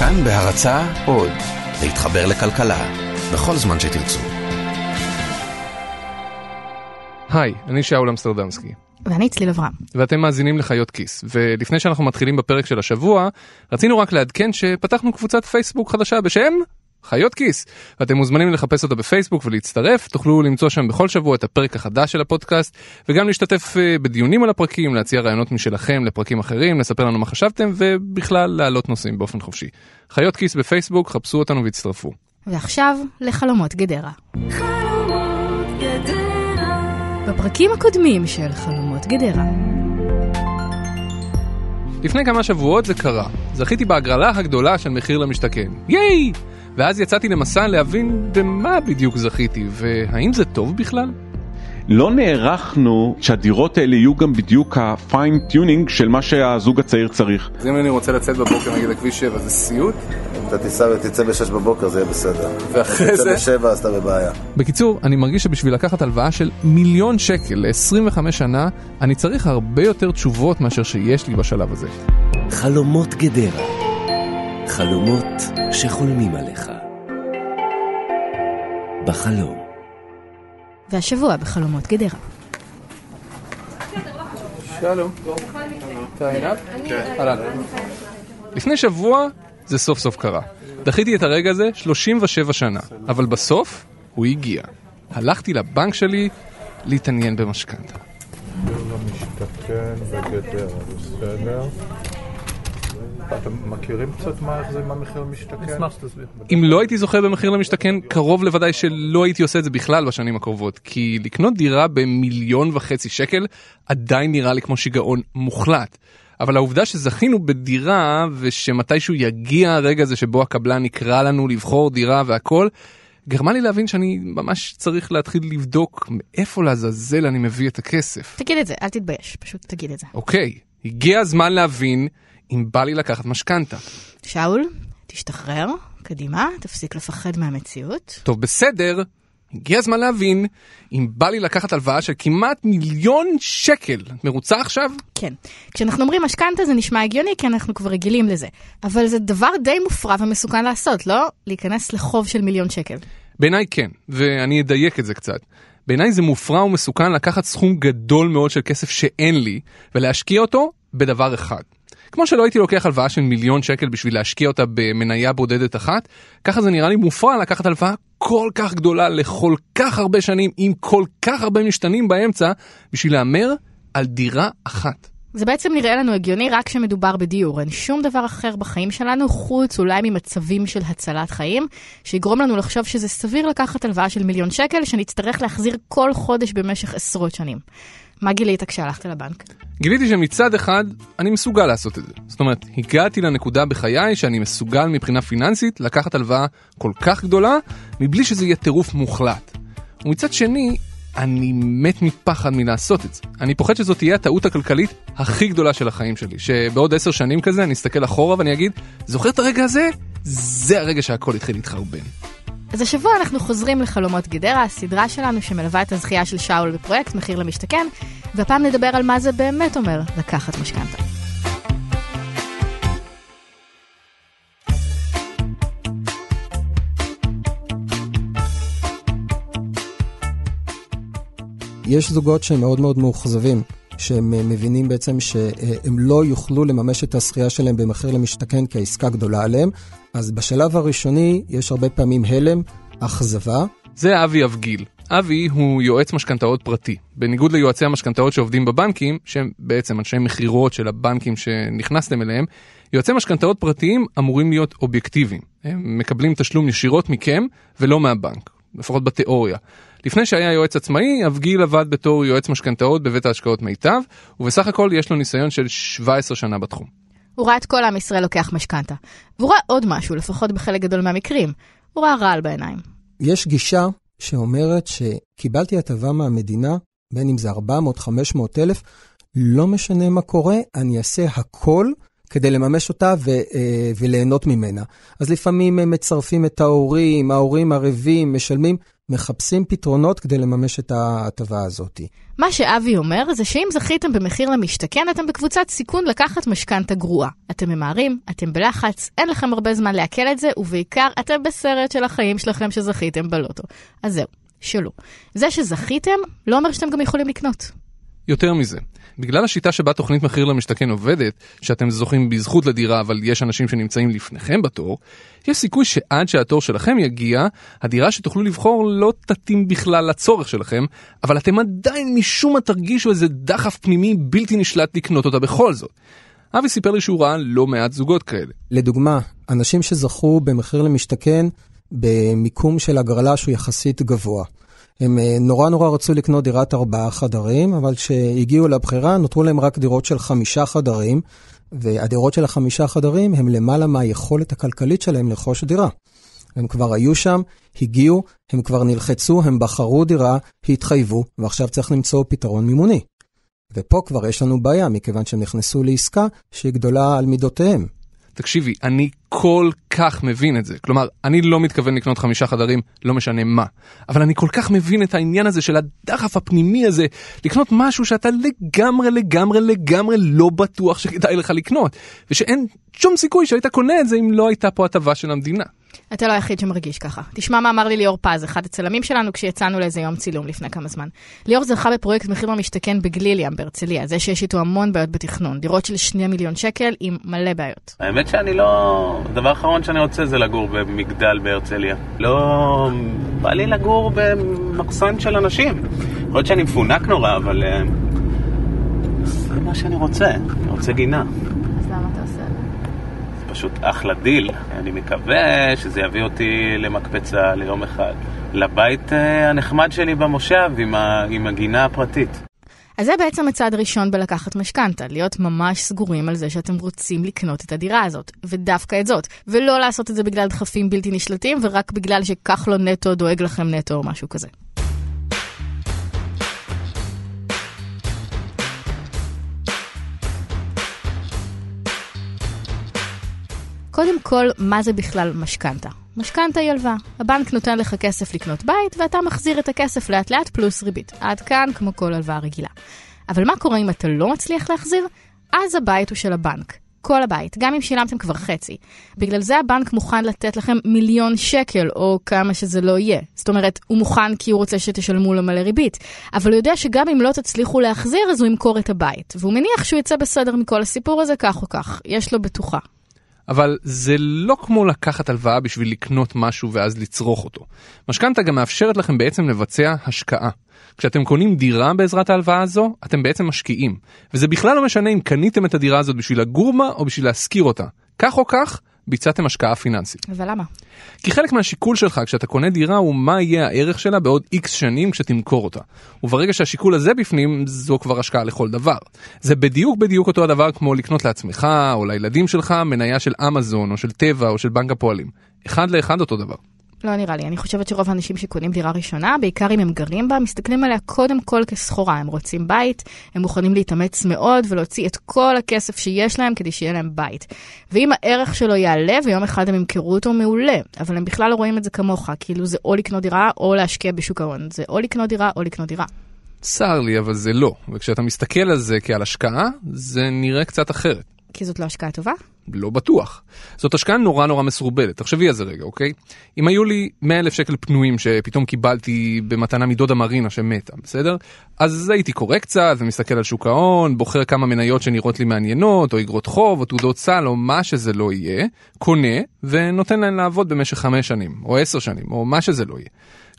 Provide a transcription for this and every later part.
כאן בהרצה עוד, להתחבר לכלכלה, בכל זמן שתרצו. היי, אני שאול אמסטרדמסקי. ואני צליל אברהם. ואתם מאזינים לחיות כיס. ולפני שאנחנו מתחילים בפרק של השבוע, רצינו רק לעדכן שפתחנו קבוצת פייסבוק חדשה בשם חיות כיס. ואתם מוזמנים לחפש אותה בפייסבוק ולהצטרף, תוכלו למצוא שם בכל שבוע את הפרק החדש של הפודקאסט, וגם להשתתף אה, בדיונים על הפרקים, להציע רעיונות משלכם לפרקים אחרים, לספר לנו מה חשבתם, ובכלל להעלות נושאים באופן חופשי. חיות כיס בפייסבוק, חפשו אותנו והצטרפו. ועכשיו לחלומות גדרה. בפרקים הקודמים של חלומות גדרה. לפני כמה שבועות זה קרה. זכיתי בהגרלה הגדולה של מחיר למשתכן. ייי! ואז יצאתי למסע להבין במה בדיוק זכיתי, והאם זה טוב בכלל? לא נערכנו שהדירות האלה יהיו גם בדיוק ה fine-tuning של מה שהזוג הצעיר צריך. אז אם אני רוצה לצאת בבוקר נגיד לכביש 7 זה סיוט? אם אתה תיסע ותצא ב-6 בבוקר זה יהיה בסדר. ואחרי זה? אם תצא ב-7 אז אתה בבעיה. בקיצור, אני מרגיש שבשביל לקחת הלוואה של מיליון שקל ל-25 שנה, אני צריך הרבה יותר תשובות מאשר שיש לי בשלב הזה. חלומות גדרה, חלומות שחולמים עליך. בחלום. והשבוע בחלומות גדרה. שלום. אתה עינב? כן. לפני שבוע זה סוף סוף קרה. דחיתי את הרגע הזה 37 שנה, אבל בסוף הוא הגיע. הלכתי לבנק שלי להתעניין במשכנתה. אתם מכירים קצת מה איך זה עם המחיר למשתכן? אשמח שתסביר. אם לא הייתי זוכה במחיר למשתכן, קרוב לוודאי שלא הייתי עושה את זה בכלל בשנים הקרובות. כי לקנות דירה במיליון וחצי שקל עדיין נראה לי כמו שיגעון מוחלט. אבל העובדה שזכינו בדירה ושמתישהו יגיע הרגע הזה שבו הקבלן יקרא לנו לבחור דירה והכל, גרמה לי להבין שאני ממש צריך להתחיל לבדוק מאיפה לעזאזל אני מביא את הכסף. תגיד את זה, אל תתבייש, פשוט תגיד את זה. אוקיי, הגיע הזמן להבין אם בא לי לקחת משכנתה. שאול, תשתחרר, קדימה, תפסיק לפחד מהמציאות. טוב, בסדר, הגיע הזמן להבין אם בא לי לקחת הלוואה של כמעט מיליון שקל. את מרוצה עכשיו? כן. כשאנחנו אומרים משכנתה זה נשמע הגיוני, כי אנחנו כבר רגילים לזה. אבל זה דבר די מופרע ומסוכן לעשות, לא? להיכנס לחוב של מיליון שקל. בעיניי כן, ואני אדייק את זה קצת. בעיניי זה מופרע ומסוכן לקחת סכום גדול מאוד של כסף שאין לי, ולהשקיע אותו בדבר אחד. כמו שלא הייתי לוקח הלוואה של מיליון שקל בשביל להשקיע אותה במניה בודדת אחת, ככה זה נראה לי מופרע לקחת הלוואה כל כך גדולה לכל כך הרבה שנים עם כל כך הרבה משתנים באמצע, בשביל להמר על דירה אחת. זה בעצם נראה לנו הגיוני רק כשמדובר בדיור, אין שום דבר אחר בחיים שלנו חוץ אולי ממצבים של הצלת חיים, שיגרום לנו לחשוב שזה סביר לקחת הלוואה של מיליון שקל שנצטרך להחזיר כל חודש במשך עשרות שנים. מה גילית כשהלכת לבנק? גיליתי שמצד אחד אני מסוגל לעשות את זה. זאת אומרת, הגעתי לנקודה בחיי שאני מסוגל מבחינה פיננסית לקחת הלוואה כל כך גדולה, מבלי שזה יהיה טירוף מוחלט. ומצד שני, אני מת מפחד מלעשות את זה. אני פוחד שזאת תהיה הטעות הכלכלית הכי גדולה של החיים שלי. שבעוד עשר שנים כזה אני אסתכל אחורה ואני אגיד, זוכר את הרגע הזה? זה הרגע שהכל התחיל להתחרבן. אז השבוע אנחנו חוזרים לחלומות גדרה, הסדרה שלנו שמלווה את הזכייה של שאול בפרויקט מחיר למשתכן, והפעם נדבר על מה זה באמת אומר לקחת משכנתה. יש זוגות שהם מאוד מאוד מאוכזבים, שהם אה, מבינים בעצם שהם לא יוכלו לממש את הזכייה שלהם במחיר למשתכן כי העסקה גדולה עליהם. אז בשלב הראשוני יש הרבה פעמים הלם, אכזבה. זה אבי אבגיל. אבי הוא יועץ משכנתאות פרטי. בניגוד ליועצי המשכנתאות שעובדים בבנקים, שהם בעצם אנשי מכירות של הבנקים שנכנסתם אליהם, יועצי משכנתאות פרטיים אמורים להיות אובייקטיביים. הם מקבלים תשלום ישירות מכם ולא מהבנק, לפחות בתיאוריה. לפני שהיה יועץ עצמאי, אבגיל עבד בתור יועץ משכנתאות בבית ההשקעות מיטב, ובסך הכל יש לו ניסיון של 17 שנה בתחום. הוא ראה את כל עם ישראל לוקח משכנתה. והוא ראה עוד משהו, לפחות בחלק גדול מהמקרים. הוא ראה רעל בעיניים. יש גישה שאומרת שקיבלתי הטבה מהמדינה, בין אם זה 400, 500 אלף, לא משנה מה קורה, אני אעשה הכל כדי לממש אותה ו, וליהנות ממנה. אז לפעמים הם מצרפים את ההורים, ההורים ערבים, משלמים, מחפשים פתרונות כדי לממש את ההטבה הזאת. מה שאבי אומר זה שאם זכיתם במחיר למשתכן, אתם בקבוצת סיכון לקחת משכנתה גרועה. אתם ממהרים, אתם בלחץ, אין לכם הרבה זמן לעכל את זה, ובעיקר אתם בסרט של החיים שלכם שזכיתם בלוטו. אז זהו, שלא. זה שזכיתם, לא אומר שאתם גם יכולים לקנות. יותר מזה, בגלל השיטה שבה תוכנית מחיר למשתכן עובדת, שאתם זוכים בזכות לדירה אבל יש אנשים שנמצאים לפניכם בתור, יש סיכוי שעד שהתור שלכם יגיע, הדירה שתוכלו לבחור לא תתאים בכלל לצורך שלכם, אבל אתם עדיין משום מה תרגישו איזה דחף פנימי בלתי נשלט לקנות אותה בכל זאת. אבי סיפר לי שהוא ראה לא מעט זוגות כאלה. לדוגמה, אנשים שזכו במחיר למשתכן במיקום של הגרלה שהוא יחסית גבוה. הם אה, נורא נורא רצו לקנות דירת ארבעה חדרים, אבל כשהגיעו לבחירה נותרו להם רק דירות של חמישה חדרים, והדירות של החמישה חדרים הם למעלה מהיכולת הכלכלית שלהם לרכוש דירה. הם כבר היו שם, הגיעו, הם כבר נלחצו, הם בחרו דירה, התחייבו, ועכשיו צריך למצוא פתרון מימוני. ופה כבר יש לנו בעיה, מכיוון שהם נכנסו לעסקה שהיא גדולה על מידותיהם. תקשיבי, אני כל כך מבין את זה. כלומר, אני לא מתכוון לקנות חמישה חדרים, לא משנה מה. אבל אני כל כך מבין את העניין הזה של הדחף הפנימי הזה, לקנות משהו שאתה לגמרי לגמרי לגמרי לא בטוח שכדאי לך לקנות. ושאין שום סיכוי שהיית קונה את זה אם לא הייתה פה הטבה של המדינה. אתה לא היחיד שמרגיש ככה. תשמע מה אמר לי ליאור פז, אחד הצלמים שלנו, כשיצאנו לאיזה יום צילום לפני כמה זמן. ליאור זכה בפרויקט מחיר למשתכן בגליליאם בהרצליה, זה שיש איתו המון בעיות בתכנון. דירות של שני מיליון שקל עם מלא בעיות. האמת שאני לא... הדבר האחרון שאני רוצה זה לגור במגדל בהרצליה. לא... בא לי לגור במחסן של אנשים. יכול להיות שאני מפונק נורא, אבל... אה, זה מה שאני רוצה. אני רוצה גינה. אז למה אתה עושה את זה? פשוט אחלה דיל. אני מקווה שזה יביא אותי למקפצה ליום אחד. לבית אה, הנחמד שלי במושב עם, ה... עם הגינה הפרטית. אז זה בעצם הצעד הראשון בלקחת משכנתה, להיות ממש סגורים על זה שאתם רוצים לקנות את הדירה הזאת, ודווקא את זאת, ולא לעשות את זה בגלל דחפים בלתי נשלטים, ורק בגלל שכחלון נטו דואג לכם נטו או משהו כזה. קודם כל, מה זה בכלל משכנתה? משכנתה היא הלוואה. הבנק נותן לך כסף לקנות בית, ואתה מחזיר את הכסף לאט לאט פלוס ריבית. עד כאן כמו כל הלוואה רגילה. אבל מה קורה אם אתה לא מצליח להחזיר? אז הבית הוא של הבנק. כל הבית, גם אם שילמתם כבר חצי. בגלל זה הבנק מוכן לתת לכם מיליון שקל, או כמה שזה לא יהיה. זאת אומרת, הוא מוכן כי הוא רוצה שתשלמו לו מלא ריבית. אבל הוא יודע שגם אם לא תצליחו להחזיר, אז הוא ימכור את הבית. והוא מניח שהוא יצא בסדר מכל הסיפור הזה, כך או כך. יש לו בטוחה. אבל זה לא כמו לקחת הלוואה בשביל לקנות משהו ואז לצרוך אותו. משכנתה גם מאפשרת לכם בעצם לבצע השקעה. כשאתם קונים דירה בעזרת ההלוואה הזו, אתם בעצם משקיעים. וזה בכלל לא משנה אם קניתם את הדירה הזאת בשביל לגור בה או בשביל להשכיר אותה. כך או כך, ביצעתם השקעה פיננסית. אבל למה? כי חלק מהשיקול שלך כשאתה קונה דירה הוא מה יהיה הערך שלה בעוד איקס שנים כשתמכור אותה. וברגע שהשיקול הזה בפנים, זו כבר השקעה לכל דבר. זה בדיוק בדיוק אותו הדבר כמו לקנות לעצמך או לילדים שלך מניה של אמזון או של טבע או של בנק הפועלים. אחד לאחד אותו דבר. לא נראה לי, אני חושבת שרוב האנשים שקונים דירה ראשונה, בעיקר אם הם גרים בה, מסתכלים עליה קודם כל כסחורה. הם רוצים בית, הם מוכנים להתאמץ מאוד ולהוציא את כל הכסף שיש להם כדי שיהיה להם בית. ואם הערך שלו יעלה ויום אחד הם ימכרו אותו, מעולה. אבל הם בכלל לא רואים את זה כמוך, כאילו זה או לקנות דירה או להשקיע בשוק ההון. זה או לקנות דירה או לקנות דירה. צר לי, אבל זה לא. וכשאתה מסתכל על זה כעל השקעה, זה נראה קצת אחרת. כי זאת לא השקעה טובה? לא בטוח. זאת השקעה נורא נורא מסורבלת, תחשבי על זה רגע, אוקיי? אם היו לי 100 אלף שקל פנויים שפתאום קיבלתי במתנה מדודה מרינה שמתה, בסדר? אז הייתי קורא קצת ומסתכל על שוק ההון, בוחר כמה מניות שנראות לי מעניינות, או אגרות חוב, או תעודות סל, או מה שזה לא יהיה, קונה ונותן להן לעבוד במשך 5 שנים, או 10 שנים, או מה שזה לא יהיה.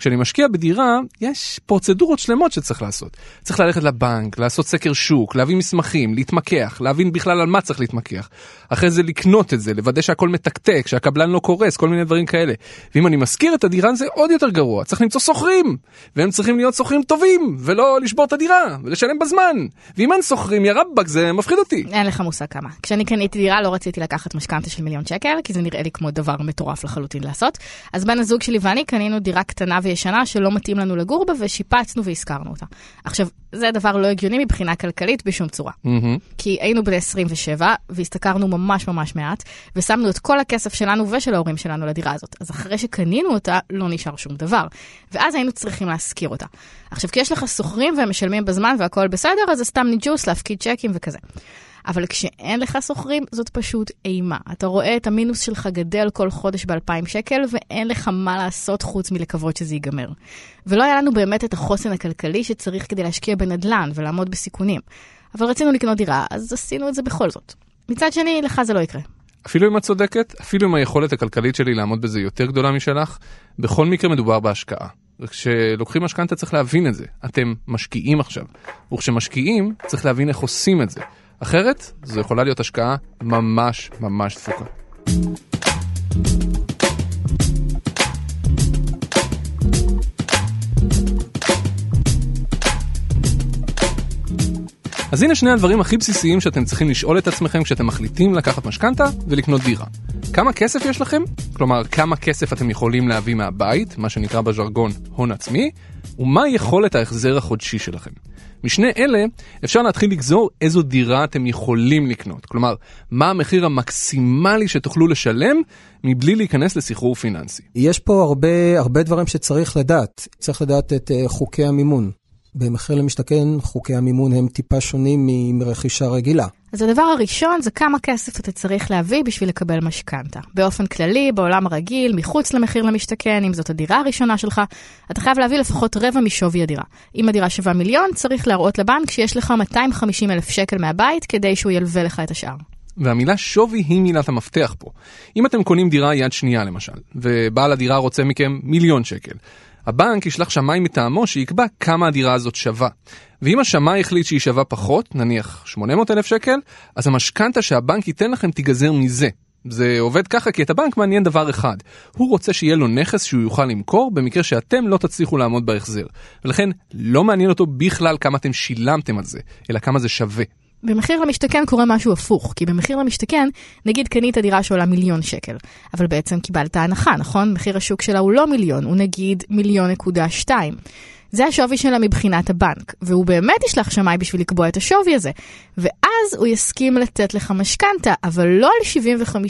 כשאני משקיע בדירה, יש פרוצדורות שלמות שצריך לעשות. צריך ללכת לבנק, לעשות סקר שוק, להביא מסמכים, להתמקח, להבין בכלל על מה צריך להתמקח. אחרי זה לקנות את זה, לוודא שהכל מתקתק, שהקבלן לא קורס, כל מיני דברים כאלה. ואם אני משכיר את הדירה זה עוד יותר גרוע, צריך למצוא שוכרים. והם צריכים להיות שוכרים טובים, ולא לשבור את הדירה, ולשלם בזמן. ואם אין שוכרים, יא רבאק, זה מפחיד אותי. אין לך מושג כמה. כשאני קניתי דירה לא רציתי לקחת משכנתה של מיליון שקל, כי זה נראה לי כמו דבר מטורף לחלוטין לעשות. אז בן הזוג שלי ואני קנינו דירה קטנה וישנה שלא מתאים לנו לגור בה ושיפצנו והשכרנו אותה. עכשיו, זה דבר לא הגיוני מבחינה כלכלית בשום צורה. מהמם. כי היינו בני 27 והשתכרנו ממש ממש מעט, ושמנו את כל הכסף שלנו ושל ההורים שלנו לדירה הזאת. אז אחרי שקנינו אותה, לא נשאר שום דבר. ואז היינו צריכים להשכיר אותה. עכשיו, כי יש לך שוכרים והם משלמים בזמן והכל בסדר, אז זה סתם ניג'וס להפקיד צ'קים וכזה. אבל כשאין לך שוכרים, זאת פשוט אימה. אתה רואה את המינוס שלך גדל כל חודש ב-2,000 שקל, ואין לך מה לעשות חוץ מלקוות שזה ייגמר. ולא היה לנו באמת את החוסן הכלכלי שצריך כדי להשקיע בנדל"ן ולעמוד בסיכונים. אבל רצינו לקנות דירה, אז עשינו את זה בכל זאת. מצד שני, לך זה לא יקרה. אפילו אם את צודקת, אפילו אם היכולת הכלכלית שלי לעמוד בזה יותר גדולה משלך, בכל מקרה מדובר בהשקעה. וכשלוקחים משכנתה צריך להבין את זה. אתם משקיעים עכשיו. וכשמשקיעים, צריך להבין איך עושים את זה. אחרת, זו יכולה להיות השקעה ממש ממש דפוקה. אז הנה שני הדברים הכי בסיסיים שאתם צריכים לשאול את עצמכם כשאתם מחליטים לקחת משכנתה ולקנות דירה. כמה כסף יש לכם? כלומר, כמה כסף אתם יכולים להביא מהבית, מה שנקרא בז'רגון הון עצמי, ומה יכולת ההחזר החודשי שלכם. משני אלה אפשר להתחיל לגזור איזו דירה אתם יכולים לקנות. כלומר, מה המחיר המקסימלי שתוכלו לשלם מבלי להיכנס לסחרור פיננסי. יש פה הרבה, הרבה דברים שצריך לדעת. צריך לדעת את uh, חוקי המימון. במחיר למשתכן, חוקי המימון הם טיפה שונים מרכישה רגילה. אז הדבר הראשון זה כמה כסף אתה צריך להביא בשביל לקבל משכנתה. באופן כללי, בעולם הרגיל, מחוץ למחיר למשתכן, אם זאת הדירה הראשונה שלך, אתה חייב להביא לפחות רבע משווי הדירה. אם הדירה שווה מיליון, צריך להראות לבנק שיש לך 250 אלף שקל מהבית כדי שהוא ילווה לך את השאר. והמילה שווי היא מילת המפתח פה. אם אתם קונים דירה יד שנייה למשל, ובעל הדירה רוצה מכם מיליון שקל, הבנק ישלח שמאי מטעמו שיקבע כמה הדירה הזאת שווה. ואם השמאי החליט שהיא שווה פחות, נניח 800 אלף שקל, אז המשכנתה שהבנק ייתן לכם תיגזר מזה. זה עובד ככה כי את הבנק מעניין דבר אחד, הוא רוצה שיהיה לו נכס שהוא יוכל למכור במקרה שאתם לא תצליחו לעמוד בהחזר. ולכן לא מעניין אותו בכלל כמה אתם שילמתם על זה, אלא כמה זה שווה. במחיר למשתכן קורה משהו הפוך, כי במחיר למשתכן, נגיד קנית דירה שעולה מיליון שקל, אבל בעצם קיבלת הנחה, נכון? מחיר השוק שלה הוא לא מיליון, הוא נגיד מיליון נקודה שתיים. זה השווי שלה מבחינת הבנק, והוא באמת ישלח שמאי בשביל לקבוע את השווי הזה. ואז הוא יסכים לתת לך משכנתה, אבל לא על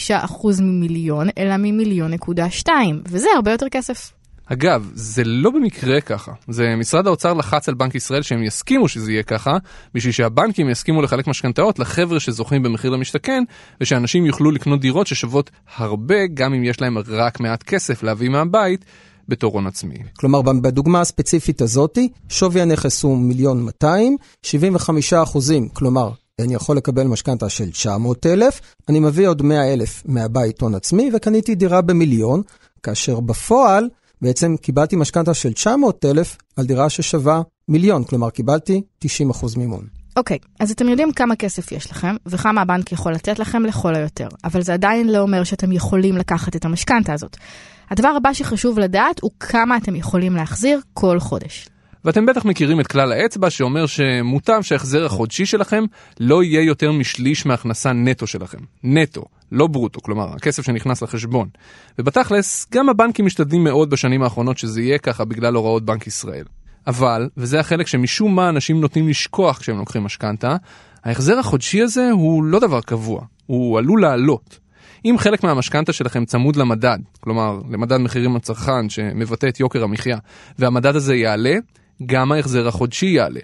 75% ממיליון, אלא ממיליון נקודה שתיים, וזה הרבה יותר כסף. אגב, זה לא במקרה ככה. זה משרד האוצר לחץ על בנק ישראל שהם יסכימו שזה יהיה ככה, בשביל שהבנקים יסכימו לחלק משכנתאות לחבר'ה שזוכים במחיר למשתכן, ושאנשים יוכלו לקנות דירות ששוות הרבה, גם אם יש להם רק מעט כסף להביא מהבית, בתור הון עצמי. כלומר, בדוגמה הספציפית הזאתי, שווי הנכס הוא מיליון 200, 75 אחוזים, כלומר, אני יכול לקבל משכנתה של 900 אלף, אני מביא עוד 100 אלף מהבית הון עצמי, וקניתי דירה במיליון, כאשר בפועל, בעצם קיבלתי משכנתה של 900 אלף על דירה ששווה מיליון, כלומר קיבלתי 90 אחוז מימון. אוקיי, אז אתם יודעים כמה כסף יש לכם, וכמה הבנק יכול לתת לכם לכל היותר, אבל זה עדיין לא אומר שאתם יכולים לקחת את המשכנתה הזאת. הדבר הבא שחשוב לדעת הוא כמה אתם יכולים להחזיר כל חודש. ואתם בטח מכירים את כלל האצבע שאומר שמוטב שההחזר החודשי שלכם לא יהיה יותר משליש מההכנסה נטו שלכם. נטו, לא ברוטו, כלומר, הכסף שנכנס לחשבון. ובתכלס, גם הבנקים משתדלים מאוד בשנים האחרונות שזה יהיה ככה בגלל הוראות בנק ישראל. אבל, וזה החלק שמשום מה אנשים נוטים לשכוח כשהם לוקחים משכנתה, ההחזר החודשי הזה הוא לא דבר קבוע, הוא עלול לעלות. אם חלק מהמשכנתה שלכם צמוד למדד, כלומר למדד מחירים לצרכן שמבטא את יוקר המחיה, והמדד הזה יעלה, גם ההחזר החודשי יעלה.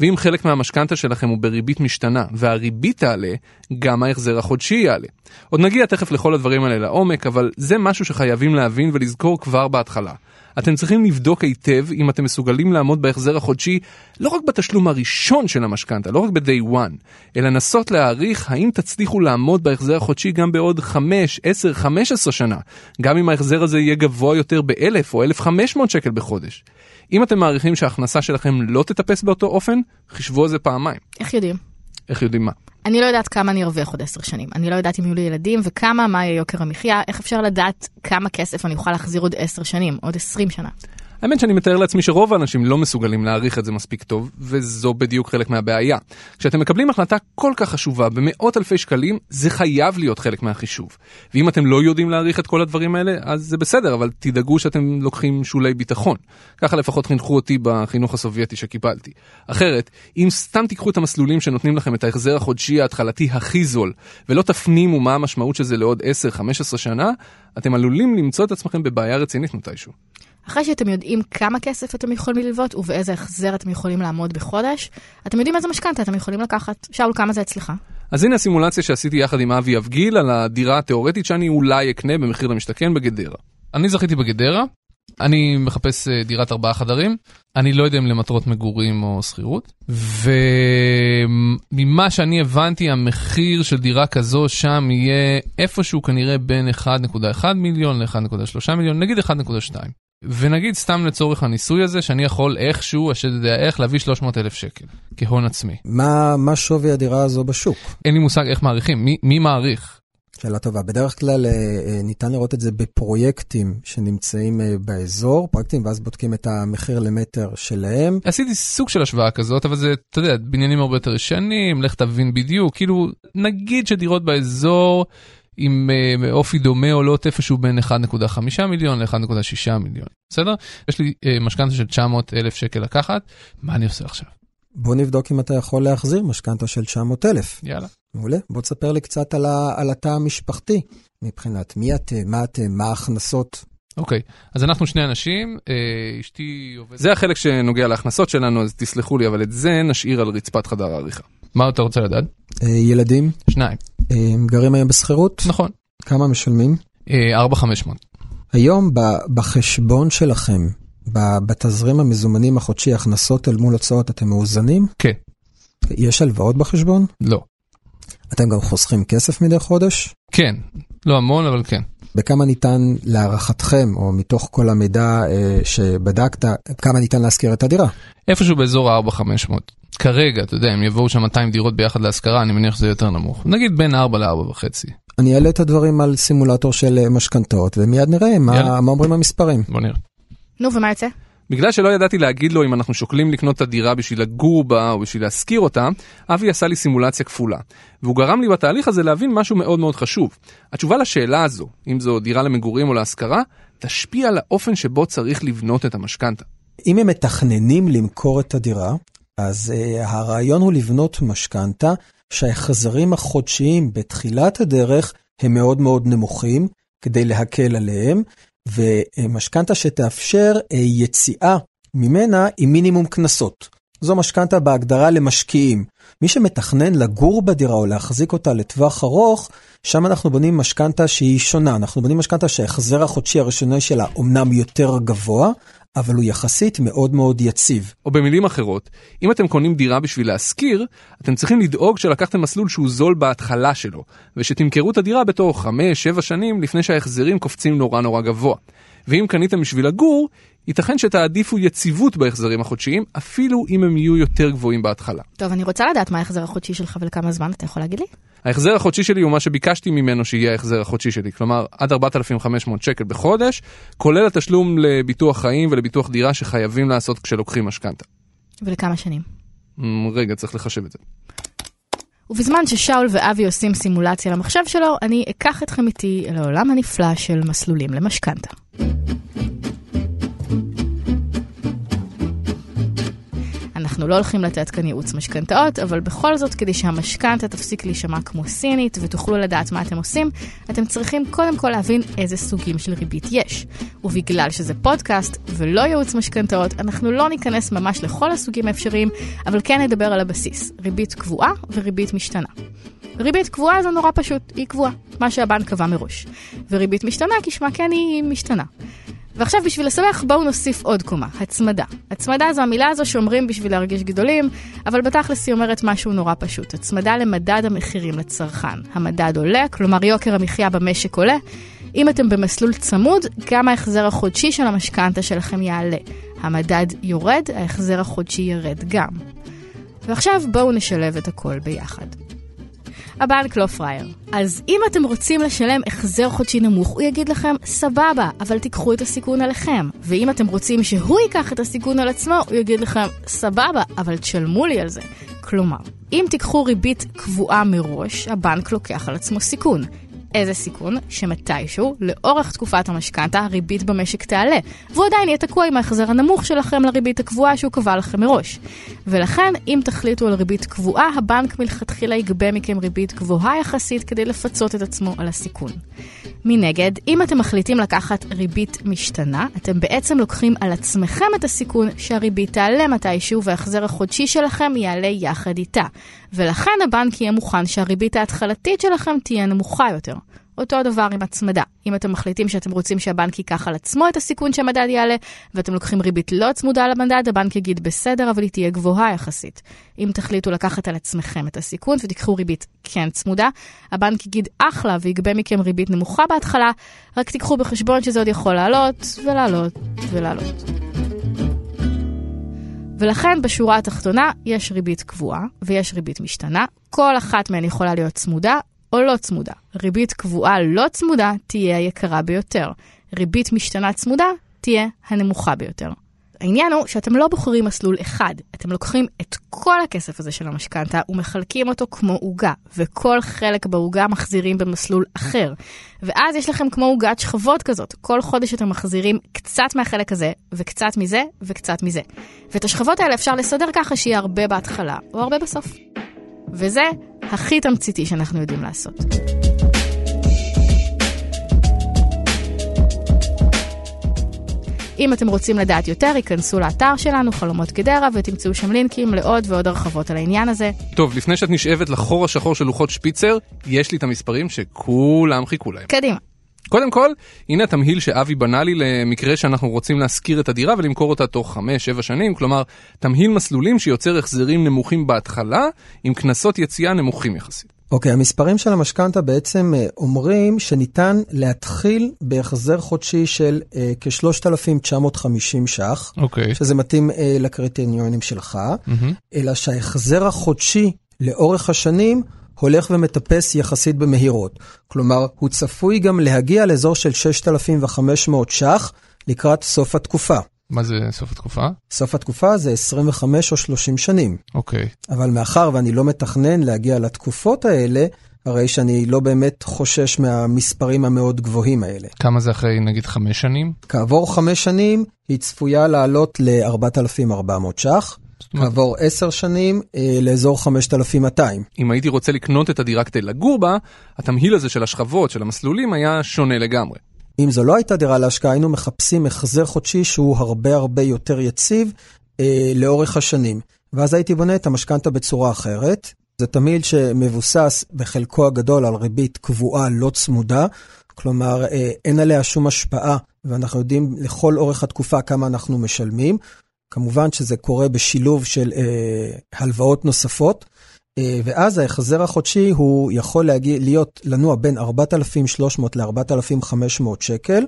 ואם חלק מהמשכנתה שלכם הוא בריבית משתנה והריבית תעלה, גם ההחזר החודשי יעלה. עוד נגיע תכף לכל הדברים האלה לעומק, אבל זה משהו שחייבים להבין ולזכור כבר בהתחלה. אתם צריכים לבדוק היטב אם אתם מסוגלים לעמוד בהחזר החודשי לא רק בתשלום הראשון של המשכנתה, לא רק ב-day one, אלא לנסות להעריך האם תצליחו לעמוד בהחזר החודשי גם בעוד 5, 10, 15 שנה, גם אם ההחזר הזה יהיה גבוה יותר ב-1,000 או 1,500 שקל בחודש. אם אתם מעריכים שההכנסה שלכם לא תטפס באותו אופן, חישבו על זה פעמיים. איך יודעים? איך יודעים מה? אני לא יודעת כמה אני ארוויח עוד עשר שנים. אני לא יודעת אם יהיו לי ילדים וכמה, מה יהיה יוקר המחיה, איך אפשר לדעת כמה כסף אני אוכל להחזיר עוד עשר שנים, עוד עשרים שנה. האמת שאני מתאר לעצמי שרוב האנשים לא מסוגלים להעריך את זה מספיק טוב, וזו בדיוק חלק מהבעיה. כשאתם מקבלים החלטה כל כך חשובה במאות אלפי שקלים, זה חייב להיות חלק מהחישוב. ואם אתם לא יודעים להעריך את כל הדברים האלה, אז זה בסדר, אבל תדאגו שאתם לוקחים שולי ביטחון. ככה לפחות חינכו אותי בחינוך הסובייטי שקיבלתי. אחרת, אם סתם תיקחו את המסלולים שנותנים לכם את ההחזר החודשי ההתחלתי הכי זול, ולא תפנימו מה המשמעות של זה לעוד 10-15 שנה, אתם עלולים למצוא את עצמכם בבעיה רצינית מתישהו. אחרי שאתם יודעים כמה כסף אתם יכולים ללוות ובאיזה החזר אתם יכולים לעמוד בחודש, אתם יודעים איזה משכנתה אתם יכולים לקחת. שאול, כמה זה אצלך? אז הנה הסימולציה שעשיתי יחד עם אבי אבגיל על הדירה התאורטית שאני אולי אקנה במחיר למשתכן בגדרה. אני זכיתי בגדרה, אני מחפש אה, דירת ארבעה חדרים, אני לא יודע אם למטרות מגורים או שכירות, וממה שאני הבנתי המחיר של דירה כזו שם יהיה איפשהו כנראה בין 1.1 מיליון ל-1.3 מיליון, נגיד 1.2. ונגיד סתם לצורך הניסוי הזה שאני יכול איכשהו, השד יודע איך, להביא 300 אלף שקל כהון עצמי. מה, מה שווי הדירה הזו בשוק? אין לי מושג איך מעריכים, מי, מי מעריך? שאלה טובה. בדרך כלל אה, אה, ניתן לראות את זה בפרויקטים שנמצאים אה, באזור, פרויקטים, ואז בודקים את המחיר למטר שלהם. עשיתי סוג של השוואה כזאת, אבל זה, אתה יודע, בניינים הרבה יותר ישנים, לך תבין בדיוק, כאילו, נגיד שדירות באזור... עם uh, אופי דומה עולות איפשהו בין 1.5 מיליון ל-1.6 מיליון, בסדר? יש לי uh, משכנתה של 900 אלף שקל לקחת, מה אני עושה עכשיו? בוא נבדוק אם אתה יכול להחזיר משכנתה של 900 אלף. יאללה. מעולה. בוא תספר לי קצת על, ה, על התא המשפחתי, מבחינת מי אתם, מה אתם, מה ההכנסות. אוקיי, okay, אז אנחנו שני אנשים, אה, אשתי עובדת... זה החלק שנוגע להכנסות שלנו, אז תסלחו לי, אבל את זה נשאיר על רצפת חדר העריכה. מה אתה רוצה לדעת? אה, ילדים? שניים. אה, גרים היום בשכירות? נכון. כמה משלמים? אה, 4,500. היום בחשבון שלכם, בתזרים המזומנים החודשי, הכנסות אל מול הוצאות, אתם מאוזנים? כן. יש הלוואות בחשבון? לא. אתם גם חוסכים כסף מדי חודש? כן, לא המון, אבל כן. בכמה ניתן להערכתכם, או מתוך כל המידע אה, שבדקת, כמה ניתן להשכיר את הדירה? איפשהו באזור ה-4,500. כרגע, אתה יודע, אם יבואו שם 200 דירות ביחד להשכרה, אני מניח שזה יותר נמוך. נגיד בין 4 ל-4.5. אני אעלה את הדברים על סימולטור של אה, משכנתאות, ומיד נראה מה, מה אומרים המספרים. בוא נראה. נו, ומה יוצא? בגלל שלא ידעתי להגיד לו אם אנחנו שוקלים לקנות את הדירה בשביל לגור בה או בשביל להשכיר אותה, אבי עשה לי סימולציה כפולה. והוא גרם לי בתהליך הזה להבין משהו מאוד מאוד חשוב. התשובה לשאלה הזו, אם זו דירה למגורים או להשכרה, תשפיע על האופן שבו צריך לבנות את המשכנתה. אם הם מתכננים למכור את הדירה, אז uh, הרעיון הוא לבנות משכנתה שההחזרים החודשיים בתחילת הדרך הם מאוד מאוד נמוכים, כדי להקל עליהם, ומשכנתה שתאפשר uh, יציאה ממנה עם מינימום קנסות. זו משכנתה בהגדרה למשקיעים. מי שמתכנן לגור בדירה או להחזיק אותה לטווח ארוך, שם אנחנו בונים משכנתה שהיא שונה. אנחנו בונים משכנתה שההחזר החודשי הראשוני שלה אומנם יותר גבוה, אבל הוא יחסית מאוד מאוד יציב. או במילים אחרות, אם אתם קונים דירה בשביל להשכיר, אתם צריכים לדאוג שלקחתם מסלול שהוא זול בהתחלה שלו, ושתמכרו את הדירה בתור 5-7 שנים לפני שההחזרים קופצים נורא נורא גבוה. ואם קניתם בשביל לגור, ייתכן שתעדיפו יציבות בהחזרים החודשיים, אפילו אם הם יהיו יותר גבוהים בהתחלה. טוב, אני רוצה לדעת מה ההחזר החודשי שלך ולכמה זמן, אתה יכול להגיד לי? ההחזר החודשי שלי הוא מה שביקשתי ממנו שיהיה ההחזר החודשי שלי, כלומר עד 4,500 שקל בחודש, כולל התשלום לביטוח חיים ולביטוח דירה שחייבים לעשות כשלוקחים משכנתה. ולכמה שנים? רגע, צריך לחשב את זה. ובזמן ששאול ואבי עושים סימולציה למחשב שלו, אני אקח אתכם איתי אל העולם הנפלא של מסלולים למשכנתה. אנחנו לא הולכים לתת כאן ייעוץ משכנתאות, אבל בכל זאת, כדי שהמשכנתה תפסיק להישמע כמו סינית ותוכלו לדעת מה אתם עושים, אתם צריכים קודם כל להבין איזה סוגים של ריבית יש. ובגלל שזה פודקאסט ולא ייעוץ משכנתאות, אנחנו לא ניכנס ממש לכל הסוגים האפשריים, אבל כן נדבר על הבסיס, ריבית קבועה וריבית משתנה. ריבית קבועה זה נורא פשוט, היא קבועה, מה שהבנק קבע מראש. וריבית משתנה, כשמה כן היא משתנה. ועכשיו בשביל לסבך בואו נוסיף עוד קומה, הצמדה. הצמדה זו המילה הזו שאומרים בשביל להרגיש גדולים, אבל בתכלס היא אומרת משהו נורא פשוט. הצמדה למדד המחירים לצרכן. המדד עולה, כלומר יוקר המחיה במשק עולה. אם אתם במסלול צמוד, גם ההחזר החודשי של המשכנתה שלכם יעלה. המדד יורד, ההחזר החודשי ירד גם. ועכשיו בואו נשלב את הכל ביחד. הבנק לא פראייר. אז אם אתם רוצים לשלם החזר חודשי נמוך, הוא יגיד לכם, סבבה, אבל תיקחו את הסיכון עליכם. ואם אתם רוצים שהוא ייקח את הסיכון על עצמו, הוא יגיד לכם, סבבה, אבל תשלמו לי על זה. כלומר, אם תיקחו ריבית קבועה מראש, הבנק לוקח על עצמו סיכון. איזה סיכון? שמתישהו, לאורך תקופת המשכנתה, הריבית במשק תעלה, והוא עדיין יהיה תקוע עם ההחזר הנמוך שלכם לריבית הקבועה שהוא קבע לכם מראש. ולכן, אם תחליטו על ריבית קבועה, הבנק מלכתחילה יגבה מכם ריבית גבוהה יחסית כדי לפצות את עצמו על הסיכון. מנגד, אם אתם מחליטים לקחת ריבית משתנה, אתם בעצם לוקחים על עצמכם את הסיכון שהריבית תעלה מתישהו וההחזר החודשי שלכם יעלה יחד איתה. ולכן הבנק יהיה מוכן שהריבית ההתחלתית שלכם תהיה נמוכה יותר. אותו דבר עם הצמדה. אם אתם מחליטים שאתם רוצים שהבנק ייקח על עצמו את הסיכון שהמדד יעלה, ואתם לוקחים ריבית לא צמודה למדד, הבנק יגיד בסדר, אבל היא תהיה גבוהה יחסית. אם תחליטו לקחת על עצמכם את הסיכון ותיקחו ריבית כן צמודה, הבנק יגיד אחלה ויגבה מכם ריבית נמוכה בהתחלה, רק תיקחו בחשבון שזה עוד יכול לעלות, ולעלות, ולעלות. ולכן בשורה התחתונה יש ריבית קבועה ויש ריבית משתנה. כל אחת מהן יכולה להיות צמודה או לא צמודה. ריבית קבועה לא צמודה תהיה היקרה ביותר. ריבית משתנה צמודה תהיה הנמוכה ביותר. העניין הוא שאתם לא בוחרים מסלול אחד, אתם לוקחים את כל הכסף הזה של המשכנתה ומחלקים אותו כמו עוגה, וכל חלק בעוגה מחזירים במסלול אחר. ואז יש לכם כמו עוגת שכבות כזאת, כל חודש אתם מחזירים קצת מהחלק הזה, וקצת מזה, וקצת מזה. ואת השכבות האלה אפשר לסדר ככה שיהיה הרבה בהתחלה, או הרבה בסוף. וזה הכי תמציתי שאנחנו יודעים לעשות. אם אתם רוצים לדעת יותר, היכנסו לאתר שלנו, חלומות גדרה, ותמצאו שם לינקים לעוד ועוד הרחבות על העניין הזה. טוב, לפני שאת נשאבת לחור השחור של לוחות שפיצר, יש לי את המספרים שכולם חיכו להם. קדימה. קודם כל, הנה התמהיל שאבי בנה לי למקרה שאנחנו רוצים להשכיר את הדירה ולמכור אותה תוך 5-7 שנים, כלומר, תמהיל מסלולים שיוצר החזרים נמוכים בהתחלה, עם קנסות יציאה נמוכים יחסית. אוקיי, okay, המספרים של המשכנתה בעצם אה, אומרים שניתן להתחיל בהחזר חודשי של uh, כ-3,950 ש"ח, אוקיי. Okay. שזה מתאים uh, לקריטריונים שלך, mm-hmm. אלא שההחזר החודשי לאורך השנים הולך ומטפס יחסית במהירות. כלומר, הוא צפוי גם להגיע לאזור של 6,500 ש"ח לקראת סוף התקופה. מה זה סוף התקופה? סוף התקופה זה 25 או 30 שנים. אוקיי. Okay. אבל מאחר ואני לא מתכנן להגיע לתקופות האלה, הרי שאני לא באמת חושש מהמספרים המאוד גבוהים האלה. כמה זה אחרי נגיד חמש שנים? כעבור חמש שנים היא צפויה לעלות ל-4,400 ש"ח. כעבור עשר שנים אה, לאזור 5,200. אם הייתי רוצה לקנות את הדירה כדי לגור בה, התמהיל הזה של השכבות, של המסלולים, היה שונה לגמרי. אם זו לא הייתה דירה להשקעה, היינו מחפשים החזר חודשי שהוא הרבה הרבה יותר יציב אה, לאורך השנים. ואז הייתי בונה את המשכנתה בצורה אחרת. זה תמהיל שמבוסס בחלקו הגדול על ריבית קבועה לא צמודה, כלומר אה, אין עליה שום השפעה, ואנחנו יודעים לכל אורך התקופה כמה אנחנו משלמים. כמובן שזה קורה בשילוב של אה, הלוואות נוספות, אה, ואז ההחזר החודשי הוא יכול להגיע, להיות, לנוע בין 4,300 ל-4,500 שקל,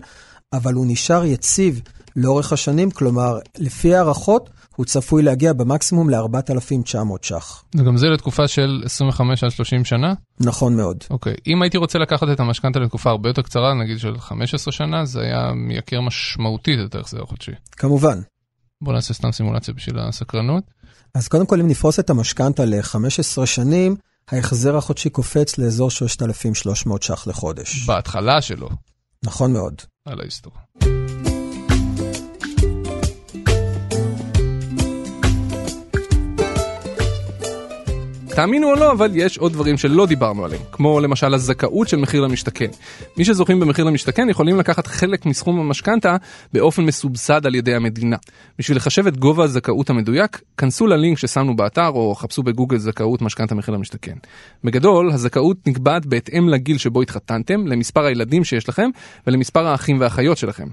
אבל הוא נשאר יציב לאורך השנים, כלומר, לפי הערכות, הוא צפוי להגיע במקסימום ל-4,900 ש"ח. וגם זה לתקופה של 25 עד 30 שנה? נכון מאוד. אוקיי, אם הייתי רוצה לקחת את המשכנתה לתקופה הרבה יותר קצרה, נגיד של 15 שנה, זה היה מייקר משמעותית את ההחזר החודשי. כמובן. בוא נעשה סתם סימולציה בשביל הסקרנות. אז קודם כל, אם נפרוס את המשכנתה ל-15 שנים, ההחזר החודשי קופץ לאזור 6,300 ש"ח לחודש. בהתחלה שלו. נכון מאוד. על ההיסטור. תאמינו או לא, אבל יש עוד דברים שלא דיברנו עליהם, כמו למשל הזכאות של מחיר למשתכן. מי שזוכים במחיר למשתכן יכולים לקחת חלק מסכום המשכנתה באופן מסובסד על ידי המדינה. בשביל לחשב את גובה הזכאות המדויק, כנסו ללינק ששמנו באתר או חפשו בגוגל זכאות משכנתה מחיר למשתכן. בגדול, הזכאות נקבעת בהתאם לגיל שבו התחתנתם, למספר הילדים שיש לכם ולמספר האחים והאחיות שלכם.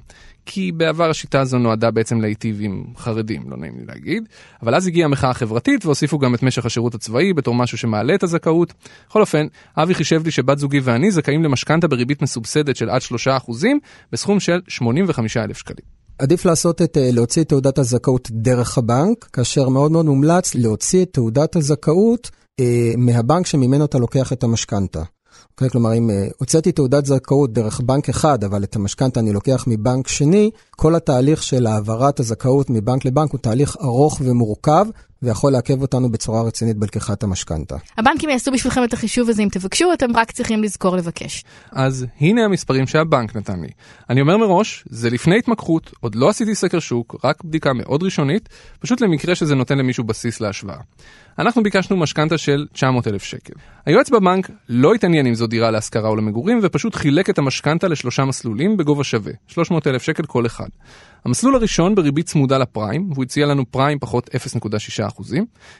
כי בעבר השיטה הזו נועדה בעצם להיטיב עם חרדים, לא נעים לי להגיד. אבל אז הגיעה המחאה החברתית והוסיפו גם את משך השירות הצבאי בתור משהו שמעלה את הזכאות. בכל אופן, אבי חישב לי שבת זוגי ואני זכאים למשכנתה בריבית מסובסדת של עד 3% בסכום של 85,000 שקלים. עדיף לעשות את, להוציא את תעודת הזכאות דרך הבנק, כאשר מאוד מאוד מומלץ להוציא את תעודת הזכאות אה, מהבנק שממנו אתה לוקח את המשכנתה. אוקיי? כלומר, אם אה, הוצאתי תעודת זכאות דרך בנק אחד, אבל את המשכנתה אני לוקח מבנק שני, כל התהליך של העברת הזכאות מבנק לבנק הוא תהליך ארוך ומורכב, ויכול לעכב אותנו בצורה רצינית בלקיחת המשכנתה. הבנקים יעשו בשבילכם את החישוב הזה אם תבקשו, אתם רק צריכים לזכור לבקש. אז הנה המספרים שהבנק נתן לי. אני אומר מראש, זה לפני התמקחות, עוד לא עשיתי סקר שוק, רק בדיקה מאוד ראשונית, פשוט למקרה שזה נותן למישהו בסיס להשוואה. אנחנו ביקשנו משכנתה של 900 אלף שקל. היועץ בבנק לא התעניין אם זו דירה להשכרה או למגורים, ופשוט חילק את המשכנתה לשלושה מסלולים בגובה שווה, 300 אלף שקל כל אחד. המסלול הראשון בריבית צמודה לפריים, והוא הציע לנו פריים פחות 0.6%.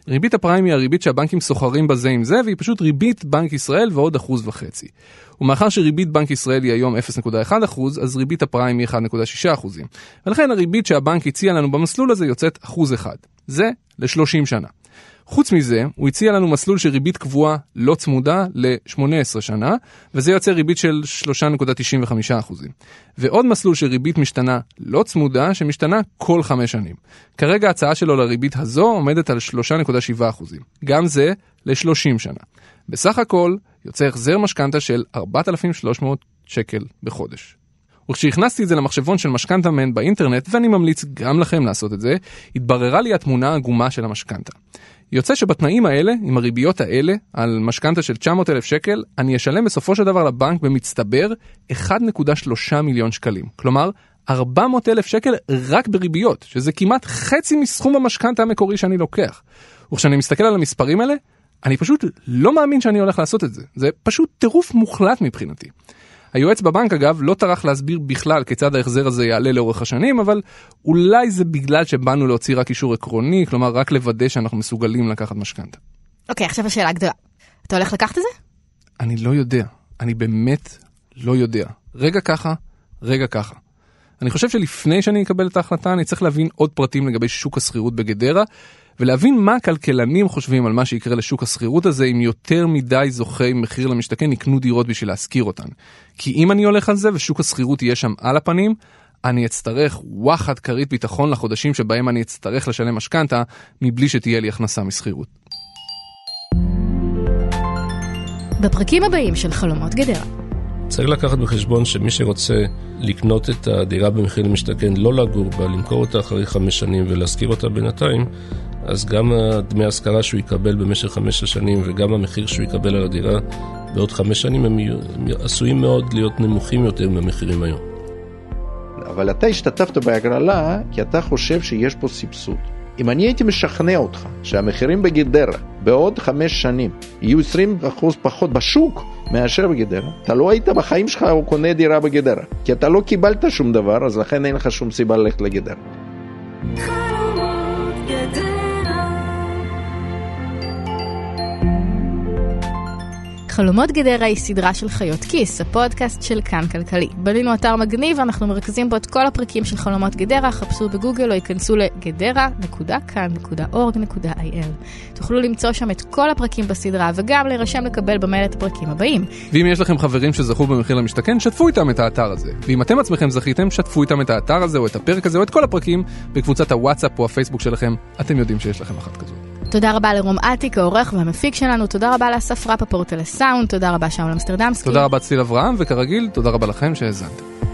ריבית הפריים היא הריבית שהבנקים סוחרים בזה עם זה, והיא פשוט ריבית בנק ישראל ועוד אחוז וחצי. ומאחר שריבית בנק ישראל היא היום 0.1%, אז ריבית הפריים היא 1.6%. ולכן הריבית שהבנק הציע לנו במסלול הזה יוצאת אחוז אחד. זה ל-30 שנה. חוץ מזה, הוא הציע לנו מסלול של ריבית קבועה לא צמודה ל-18 שנה, וזה יוצר ריבית של 3.95%. ועוד מסלול של ריבית משתנה לא צמודה, שמשתנה כל 5 שנים. כרגע ההצעה שלו לריבית הזו עומדת על 3.7%. גם זה ל-30 שנה. בסך הכל, יוצא החזר משכנתה של 4,300 שקל בחודש. וכשהכנסתי את זה למחשבון של משכנתה מן באינטרנט, ואני ממליץ גם לכם לעשות את זה, התבררה לי התמונה העגומה של המשכנתה. יוצא שבתנאים האלה, עם הריביות האלה, על משכנתה של 900 אלף שקל, אני אשלם בסופו של דבר לבנק במצטבר 1.3 מיליון שקלים. כלומר, 400 אלף שקל רק בריביות, שזה כמעט חצי מסכום המשכנתה המקורי שאני לוקח. וכשאני מסתכל על המספרים האלה, אני פשוט לא מאמין שאני הולך לעשות את זה. זה פשוט טירוף מוחלט מבחינתי. היועץ בבנק אגב לא טרח להסביר בכלל כיצד ההחזר הזה יעלה לאורך השנים, אבל אולי זה בגלל שבאנו להוציא רק אישור עקרוני, כלומר רק לוודא שאנחנו מסוגלים לקחת משכנתה. אוקיי, עכשיו השאלה הגדולה. אתה הולך לקחת את זה? אני לא יודע, אני באמת לא יודע. רגע ככה, רגע ככה. אני חושב שלפני שאני אקבל את ההחלטה אני צריך להבין עוד פרטים לגבי שוק השכירות בגדרה, ולהבין מה הכלכלנים חושבים על מה שיקרה לשוק השכירות הזה אם יותר מדי זוכי מחיר למשתכן יקנו דירות בשביל להשכיר אותן. כי אם אני הולך על זה ושוק השכירות יהיה שם על הפנים, אני אצטרך וואחד כרית ביטחון לחודשים שבהם אני אצטרך לשלם משכנתה מבלי שתהיה לי הכנסה משכירות. בפרקים הבאים של חלומות גדרה. צריך לקחת בחשבון שמי שרוצה לקנות את הדירה במחיר למשתכן, לא לגור בה, למכור אותה אחרי חמש שנים ולהשכיר אותה בינתיים, אז גם דמי ההשכרה שהוא יקבל במשך חמש השנים וגם המחיר שהוא יקבל על הדירה בעוד חמש שנים הם, הם עשויים מאוד להיות נמוכים יותר מהמחירים היום. אבל אתה השתתפת בהגרלה כי אתה חושב שיש פה סבסוד. אם אני הייתי משכנע אותך שהמחירים בגדרה בעוד חמש שנים יהיו 20% פחות בשוק מאשר בגדרה, אתה לא היית בחיים שלך או קונה דירה בגדרה. כי אתה לא קיבלת שום דבר, אז לכן אין לך שום סיבה ללכת לגדרה. חלומות גדרה היא סדרה של חיות כיס, הפודקאסט של כאן כלכלי. בנינו אתר מגניב, אנחנו מרכזים בו את כל הפרקים של חלומות גדרה, חפשו בגוגל או ייכנסו לגדרה.כאן.org.il. תוכלו למצוא שם את כל הפרקים בסדרה וגם להירשם לקבל במייל את הפרקים הבאים. ואם יש לכם חברים שזכו במחיר למשתכן, שתפו איתם את האתר הזה. ואם אתם עצמכם זכיתם, שתפו איתם את האתר הזה או את הפרק הזה או את כל הפרקים בקבוצת הוואטסאפ או הפייסבוק שלכם. אתם יודעים שיש לכם אחת כזאת. תודה רבה לרום אטיק, העורך והמפיק שלנו, תודה רבה לאסף רפפורט על הסאונד, תודה רבה שאול אמסטרדמסקי. תודה רבה צליל אברהם, וכרגיל, תודה רבה לכם שהאזנתם.